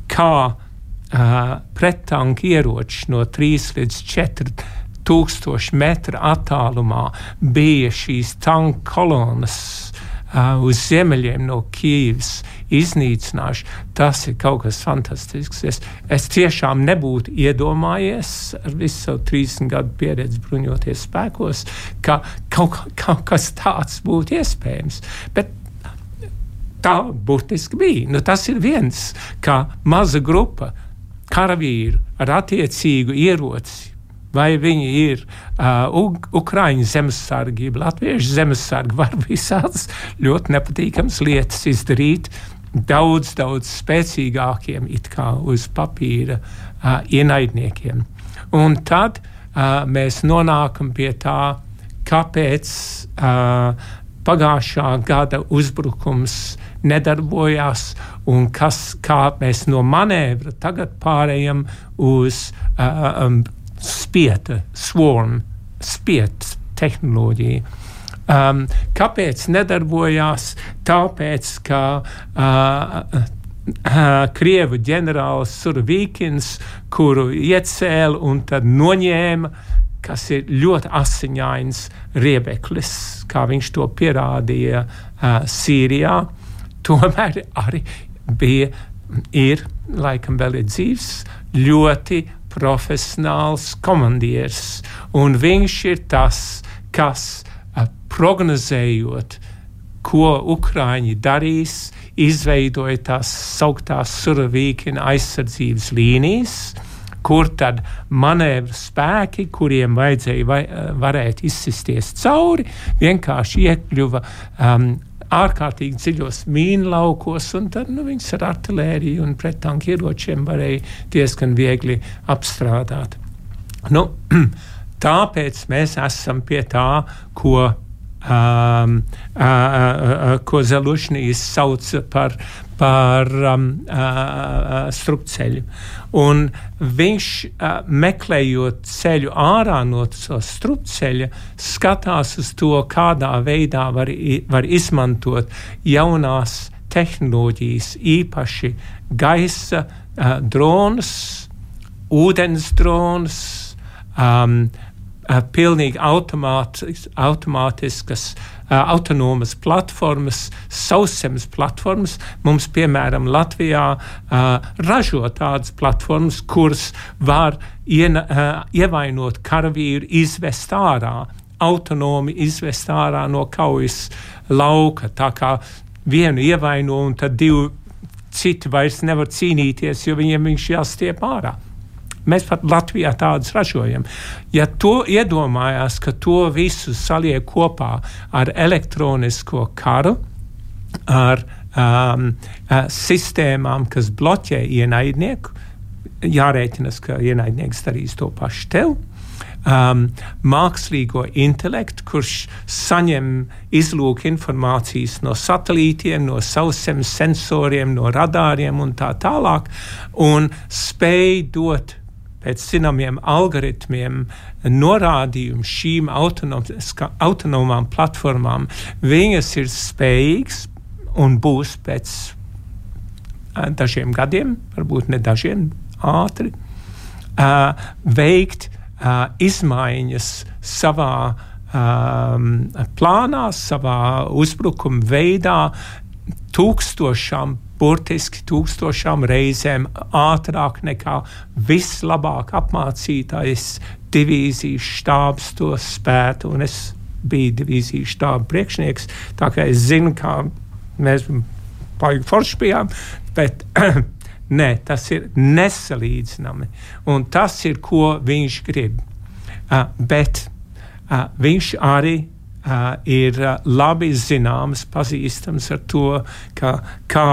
kā uh, pretanku ieroči no 3 līdz 4 tūkstoši metru attālumā bija šīs tanku kolonas uh, uz ziemeļiem no Kīivas iznīcinājuši. Tas ir kaut kas fantastisks. Es, es tiešām nebūtu iedomājies ar visu savu 30 gadu pieredzi bruņoties spēkos, ka kaut, kaut kas tāds būtu iespējams. Bet tā burtiski bija. Nu, tas ir viens, kā maza grupa karavīru ar attiecīgu ieroci vai viņi ir uh, Ukrāņu zemesargi, Latviešu zemesargi, var visādas ļoti nepatīkamas lietas izdarīt. Daudz, daudz spēcīgākiem, it kā uz papīra, uh, ienaidniekiem. Un tad uh, mēs nonākam pie tā, kāpēc uh, pagājušā gada uzbrukums nedarbojās, un kas, kā mēs no manevra tagad pārējām uz uh, um, spieta, swarm, spieta tehnoloģija. Um, kāpēc nedarbojās? Tāpēc, ka uh, uh, Krievu ģenerālis Survīkins, kuru iecēla un tad noņēma, kas ir ļoti asiņains riebeklis, kā viņš to pierādīja uh, Sīrijā, tomēr arī bija, ir, laikam vēl ir dzīves, ļoti profesionāls komandieris. Un viņš ir tas, kas prognozējot, ko Ukrāņi darīs, izveidoja tās sauktās suravīkina aizsardzības līnijas, kur tad manevru spēki, kuriem vajadzēja vai, varēt izsisties cauri, vienkārši iekļuva um, ārkārtīgi dziļos mīnu laukos, un tad nu, viņas ar artēriju un pretanku ieročiem varēja diezgan viegli apstrādāt. Nu, tāpēc mēs esam pie tā, ko um, uh, uh, ko Zelušnīs sauc par, par um, uh, strupceļu. Un viņš, uh, meklējot ceļu ārā no strupceļa, skatās uz to, kādā veidā var, var izmantot jaunās tehnoloģijas, īpaši gaisa uh, dronus, ūdens dronus, um, uh, pilnīgi automātis, automātiskas, uh, autonomas platformas, sauszemes platformas. Mums, piemēram, Latvijā ražo tādas platformas, kuras var iena, ievainot karavīru, izvest ārā, autonomi izvest ārā no kaujas lauka. Tā kā vienu ievaino un tad divi citi vairs nevar cīnīties, jo viņiem viņš jāstiep ārā. Mēs pat Latvijā tādus ražojam. Ja to iedomājās, ka to visu saliek kopā ar elektronisko karu, ar um, uh, sistēmām, kas bloķē ienaidnieku, jārēķinas, ka ienaidnieks darīs to pašu tev. um, mākslīgo intelektu, kurš saņem izlūk informācijas no satelītiem, no sauszemes sensoriem, no radāriem un tā tālāk, un spēj dot pēc zināmiem algoritmiem norādījumu šīm autonomām platformām. Viņas ir spējīgas un būs pēc dažiem gadiem, varbūt ne dažiem, ātri, uh, veikt uh, izmaiņas savā um, plānā, savā uzbrukuma veidā, tūkstošām, burtiski tūkstošām reizēm ātrāk nekā vislabāk apmācītais divīzijas štābs to spētu. Un es biju divīzijas štāba priekšnieks, tā kā es zinu, kā mēs baigi forši bijām, bet nē, tas ir nesalīdzināmi. Un tas ir, ko viņš grib. Uh, bet uh, viņš arī uh, ir uh, labi zināms, pazīstams ar to, ka kā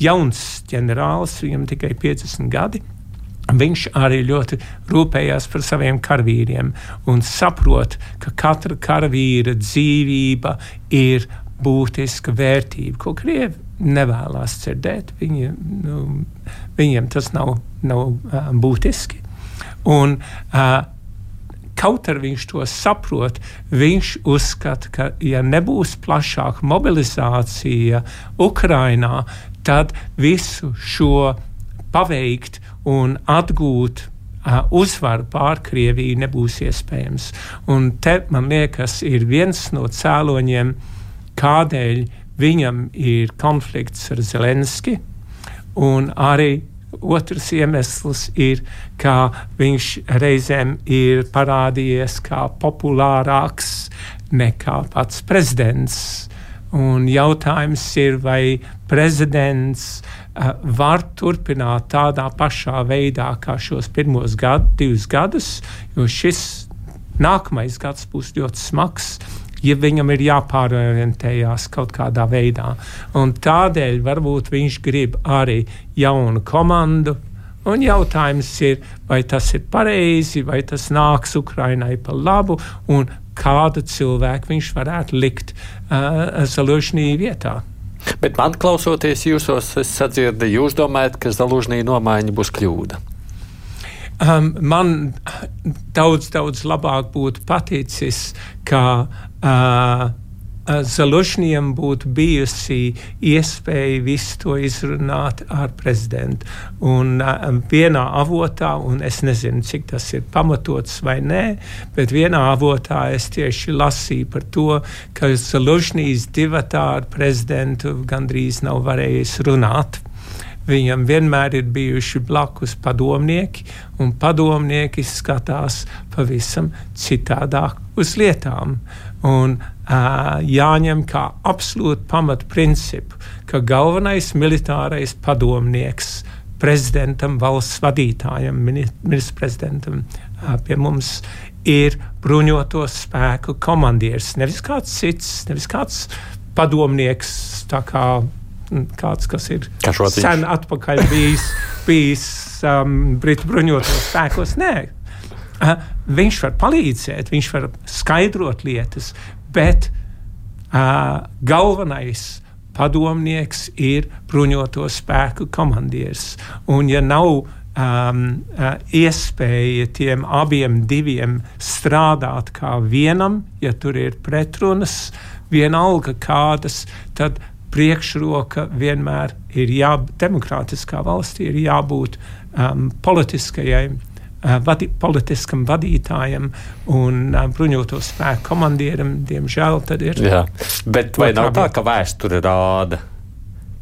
jauns ģenerālis, viņam tikai 50 gadi. Viņš arī ļoti rūpējās par saviem karavīriem un saprot, ka katra karavīra dzīvība ir būtiska vērtība, ko krievi nevēlas dzirdēt. Viņi, nu, viņiem tas nav, nav uh, būtiski. Un, uh, Kaut arī viņš to saprot, viņš uzskata, ka, ja nebūs plašāka mobilizācija Ukrajinā, tad visu šo paveikt un atgūt uh, uzvaru pār Krieviju nebūs iespējams. Un te, man liekas, ir viens no cēloņiem, kādēļ viņam ir konflikts ar Zelenski, un arī otrs iemesls ir, ka viņš reizēm ir parādījies kā populārāks nekā pats prezidents. Un jautājums ir, vai prezidents uh, var turpināt tādā pašā veidā kā šos pirmos gadu, divus gadus, jo šis nākamais gads būs ļoti smags ja viņam ir jāpārorientējās kaut kādā veidā. Un tādēļ varbūt viņš grib arī jaunu komandu. Un jautājums ir, vai tas ir pareizi, vai tas nāks Ukrainai par labu, un kādu cilvēku viņš varētu likt uh, Zalužņī vietā. Bet man klausoties jūsos, es sadzirdu, jūs domājat, ka Zalužņī nomaiņa būs kļūda. Um, man daudz, daudz labāk būtu paticis, ka uh, Zalužņiem būtu bijusi iespēja visu to izrunāt ar prezidentu. Un uh, vienā avotā, un es nezinu, cik tas ir pamatots vai nē, bet vienā avotā es tieši lasīju par to, ka Zalužņīs divatā ar prezidentu gandrīz nav varējis runāt. Viņam vienmēr ir bijuši blakus padomnieki, un padomnieki skatās pavisam citādāk uz lietām. Un uh, jāņem kā absolūti pamatprincipu, ka galvenais militārais padomnieks prezidentam, valsts vadītājam, ministra prezidentam uh, pie mums ir bruņoto spēku komandieris. Nevis kāds cits, nevis kāds padomnieks, kā kāds, kas ir Kašotiņš. sen atpakaļ bijis, bijis um, Britu bruņotos spēkos. Nē, viņš var palīdzēt, viņš var skaidrot lietas, bet galvenais padomnieks ir bruņoto spēku komandieris. Un, ja nav um, iespēja tiem abiem diviem strādāt kā vienam, ja tur ir pretrunas, vienalga kādas, tad priekšroka vienmēr ir jābūt demokrātiskā valstī, ir jābūt um, politiskajai. Uh, vadi, politiskam vadītājam un uh, bruņoto spēku komandieram, diemžēl, tad ir. Jā, bet vai nav tā, ka vēsture rāda,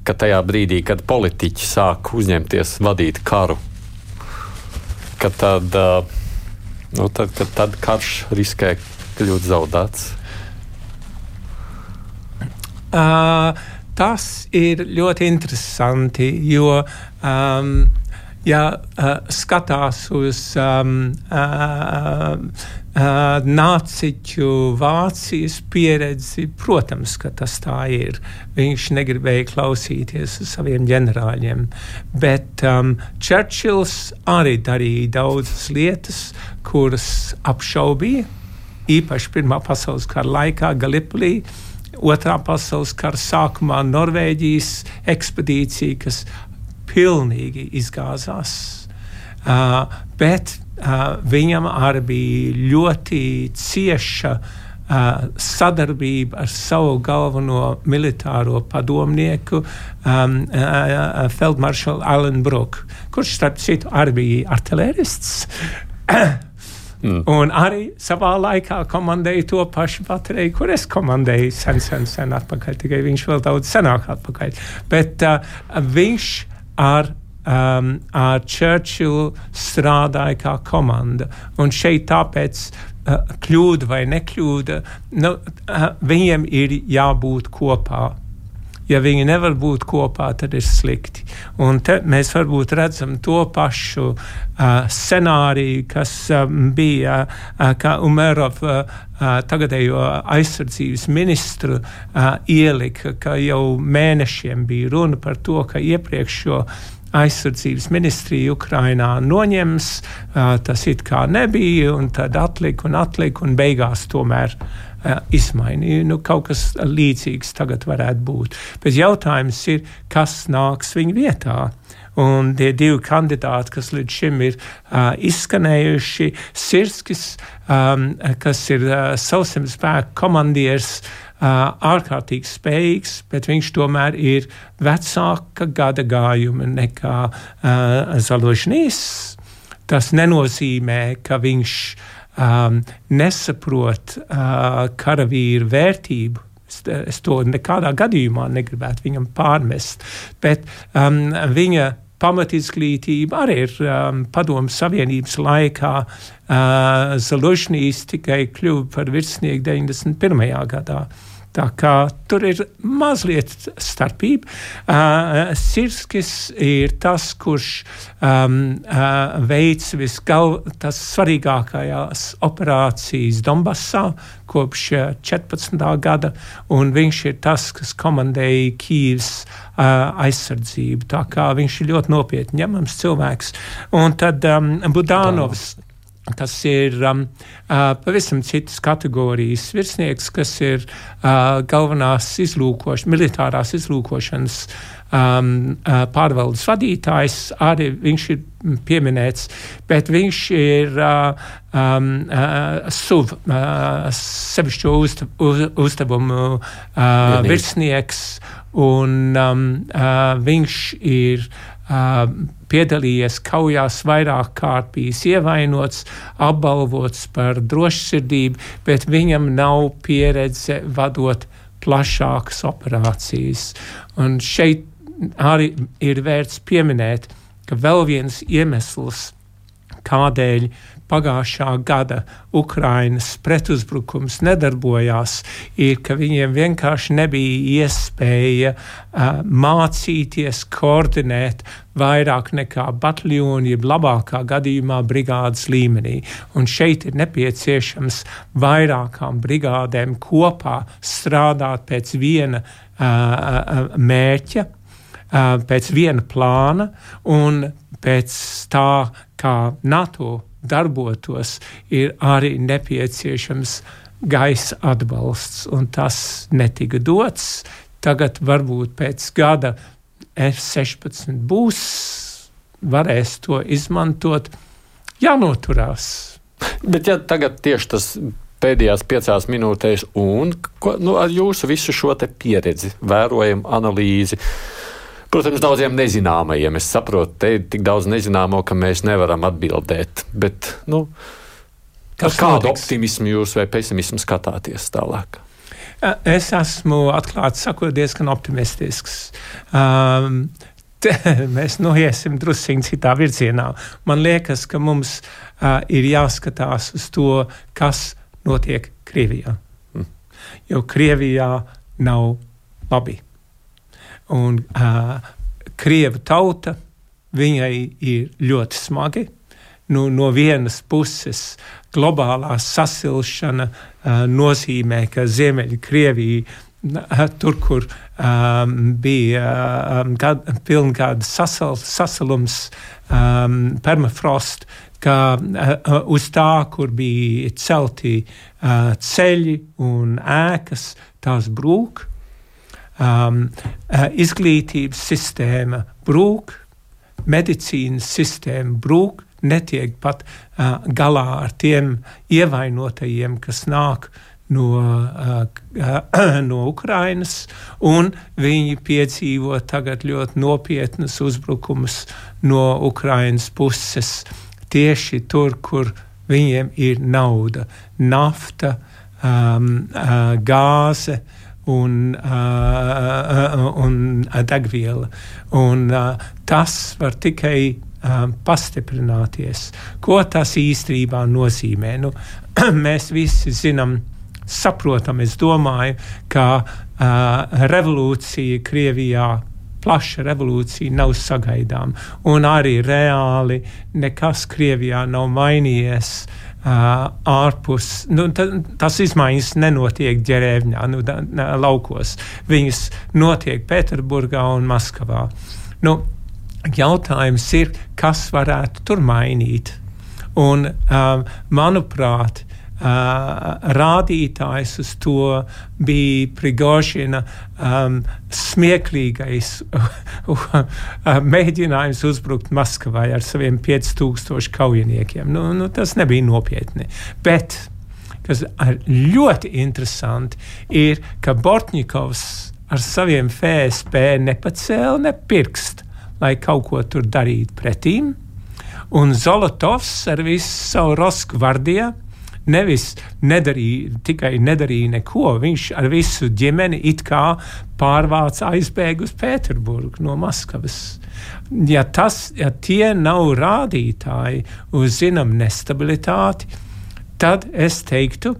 ka tajā brīdī, kad politiķi sāk uzņemties vadīt karu, ka tad, uh, nu, tad, tad, tad karš riskē kļūt zaudēts? Uh, tas ir ļoti interesanti, jo um, ja uh, skatās uz um, uh, uh, nāciķu Vācijas pieredzi, protams, ka tas tā ir. Viņš negribēja klausīties uz saviem ģenerāļiem, bet um, Čerčils arī darīja daudzas lietas, kuras apšaubīja. Īpaši Pirmā pasaules kara laikā Galipolī, Otrā pasaules kara sākumā Norvēģijas ekspedīcija, kas pilnīgi izgāzās. Uh, bet uh, viņam arī bija ļoti cieša uh, sadarbība ar savu galveno militāro padomnieku, um, uh, Feldmaršalu Allen Brook, kurš, starp citu, arī bija artilērists. Mm. Un arī savā laikā komandēja to pašu bateriju, kur es komandēju sen, sen, sen atpakaļ. Tikai viņš vēl daudz senāk atpakaļ. Bet uh, viņš ar um, ar Churchillu strādāja kā komanda. Un šeit tāpēc uh, kļūda vai nekļūda, nu, uh, viņiem ir jābūt kopā. Ja viņi nevar būt kopā, tad ir slikti. Un te mēs varbūt redzam to pašu uh, scenāriju, kas um, bija, uh, Umerov uh, tagadējo aizsardzības ministru uh, ielika, ka jau mēnešiem bija runa par to, ka iepriekšējo aizsardzības ministrija Ukrainā noņems, uh, tas it kā nebija, un tad atlika un atlika, un beigās tomēr izmainīja. Nu, kaut kas līdzīgs tagad varētu būt. Bet jautājums ir, kas nāks viņa vietā? Un tie divi kandidāti, kas līdz šim ir uh, izskanējuši, Sirskis, um, kas ir uh, sauszemes spēku komandieris, uh, ārkārtīgi spējīgs, bet viņš tomēr ir vecāka gada gājuma nekā uh, Založņīs. Tas nenozīmē, ka viņš uh, um, nesaprot uh, karavīru vērtību. Es, es to nekādā gadījumā negribētu viņam pārmest, bet um, viņa pamatizglītība arī ir um, Padomu Savienības laikā. Uh, Zalužņīs tikai kļuva par virsnieku 91. gadā. Tā kā tur ir mazliet starpība. Uh, Sirskis ir tas, kurš um, uh, veids visgalvenās svarīgākās operācijas Donbassā kopš 14. gada, un viņš ir tas, kas komandēja Kīvas uh, aizsardzību. Tā kā viņš ir ļoti nopietni ņemams cilvēks. Un tad um, Budānovs. Tā Tas ir um, uh, pavisam citas kategorijas virsnieks, kas ir uh, galvenās izlūkošanas, militārās izlūkošanas um, uh, pārvaldes vadītājs. Arī viņš ir pieminēts, bet viņš ir uh, um, uh, SUV, uh, sevišķo uzdevumu uh, virsnieks, un um, uh, viņš ir piedalījies kaujās vairāk kārt, bijis ievainots, apbalvots par drošsirdību, bet viņam nav pieredze vadot plašākas operācijas. Un šeit arī ir vērts pieminēt, ka vēl viens iemesls, kādēļ pagājušā gada Ukrainas pretuzbrukums nedarbojās, ir, ka viņiem vienkārši nebija iespēja uh, mācīties, koordinēt vairāk nekā bataljoni, jeb labākā gadījumā brigādes līmenī. Un šeit ir nepieciešams vairākām brigādēm kopā strādāt pēc viena uh, mērķa, uh, pēc viena plāna un pēc tā, kā NATO darbotos, ir arī nepieciešams gaisa atbalsts, un tas netika dots. Tagad varbūt pēc gada F-16 būs, varēs to izmantot, jānoturās. Bet ja tagad tieši tas pēdējās piecās minūtēs, un ko, nu, ar jūsu visu šo pieredzi, vērojumu, analīzi, Protams, daudziem nezināmajiem. Es saprotu, te ir tik daudz nezināmo, ka mēs nevaram atbildēt. Bet, nu, ar kādu optimismu jūs vai pesimismu skatāties tālāk? Es esmu atklāti sakot, diezgan optimistisks. Um, te, mēs noiesim druskuļi citā virzienā. Man liekas, ka mums uh, ir jāskatās uz to, kas notiek Krievijā. Mm. Jo Krievijā nav labi. Un uh, Krieva tauta viņai ir ļoti smagi. Nu, no vienas puses, globālā sasilšana uh, nozīmē, ka Ziemeļkrievija tur, kur um, bija um, gad, pilngada sasal, sasalums, um, permafrost, ka uh, uz tā, kur bija celti uh, ceļi un ēkas, tās brūk. Um, uh, izglītības sistēma brūk, medicīnas sistēma brūk, netiek pat uh, galā ar tiem ievainotajiem, kas nāk no, uh, no Ukrainas, un viņi piedzīvo tagad ļoti nopietnas uzbrukumus no Ukrainas puses tieši tur, kur viņiem ir nauda, nafta, um, uh, gāze uh, un degviela. Un, tas var tikai um, pastiprināties. Ko tas īstenībā nozīmē? Nu, mēs visi zinām, saprotam, es domāju, ka uh, revolūcija Krievijā plaša revolūcija nav sagaidām. Un arī reāli nekas Krievijā nav mainījies. Uh, ārpus, nu, ta, tas izmaiņas nenotiek ģerēvņā, nu, da, laukos. Viņas notiek Pēterburgā un Maskavā. Nu, jautājums ir, kas varētu tur mainīt? Un, um, manuprāt, rādītājs uz to bija Prigožina um, smieklīgais mēģinājums uzbrukt Maskavai ar saviem 5000 kaujiniekiem. Nu, nu, tas nebija nopietni. Bet kas ļoti interesanti, ir, ka Bortņikovs ar saviem FSP nepacēla ne pirkstu, lai kaut ko tur darītu pretīm. Un Zolotovs ar visu savu Roskvardiju nevis nedarīja, tikai nedarīja neko. Viņš ar visu ģimeni it kā pārvāca aizbēgu uz Pēterburgu no Maskavas. Ja, tas, ja tie nav rādītāji uz zinām nestabilitāti, tad es teiktu,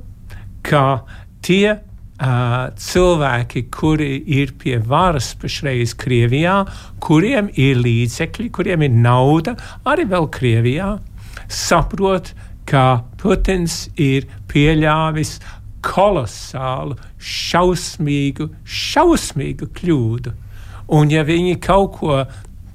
ka tie uh, cilvēki, kuri ir pie varas pašreiz Krievijā, kuriem ir līdzekļi, kuriem ir nauda, arī vēl Krievijā, saprot, ka Putins ir pieļāvis kolosālu, šausmīgu, šausmīgu kļūdu. Un ja viņi kaut ko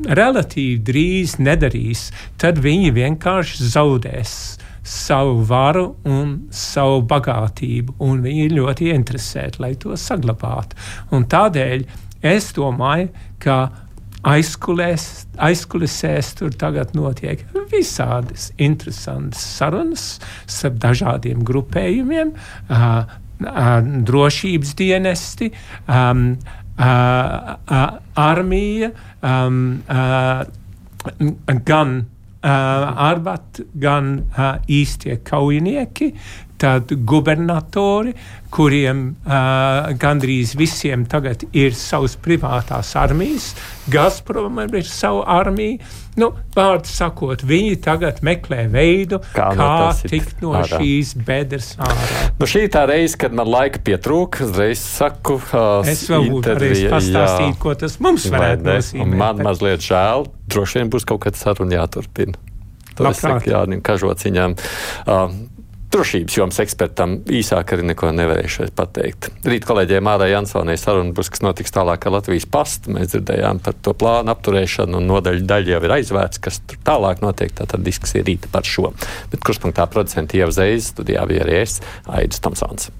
relatīvi drīz nedarīs, tad viņi vienkārši zaudēs savu varu un savu bagātību, un viņi ir ļoti interesēti, lai to saglabātu. Un tādēļ es domāju, ka aizkulēs, aizkulisēs tur tagad notiek visādas interesantas sarunas starp dažādiem grupējumiem, uh, uh, drošības dienesti, um, uh, uh, armija, um, uh, gan uh, arbat, gan uh, īstie kaujinieki, tad gubernatori, kuriem uh, gandrīz visiem tagad ir savas privātās armijas, Gazprom ir sava armija. Nu, Vārdu sakot, viņi tagad meklē veidu, kā, kā no tikt no ārā. šīs bedres ārā. Nu, šī tā reize, kad man laika pietrūka, uzreiz saku, uh, es vēl būtu varējis pastāstīt, jā, ko tas mums varētu nozīmēt. Man bet... mazliet žēl, droši vien būs kaut kāda saruna jāturpina. To Labprāt. es saku Jānim Kažociņām. Uh, drošības jomas ekspertam īsāk arī neko nevarēšu pateikt. Rīt kolēģiem Mārai Jansonai saruna būs, kas notiks tālāk ar Latvijas pastu. Mēs dzirdējām par to plānu apturēšanu, un nodaļa daļa jau ir aizvērts, kas tur tālāk notiek. Tātad diskusija rīta par šo. Bet kurspunktā producenti jau uzreiz studijā bija arī es, Aidis Tomsons.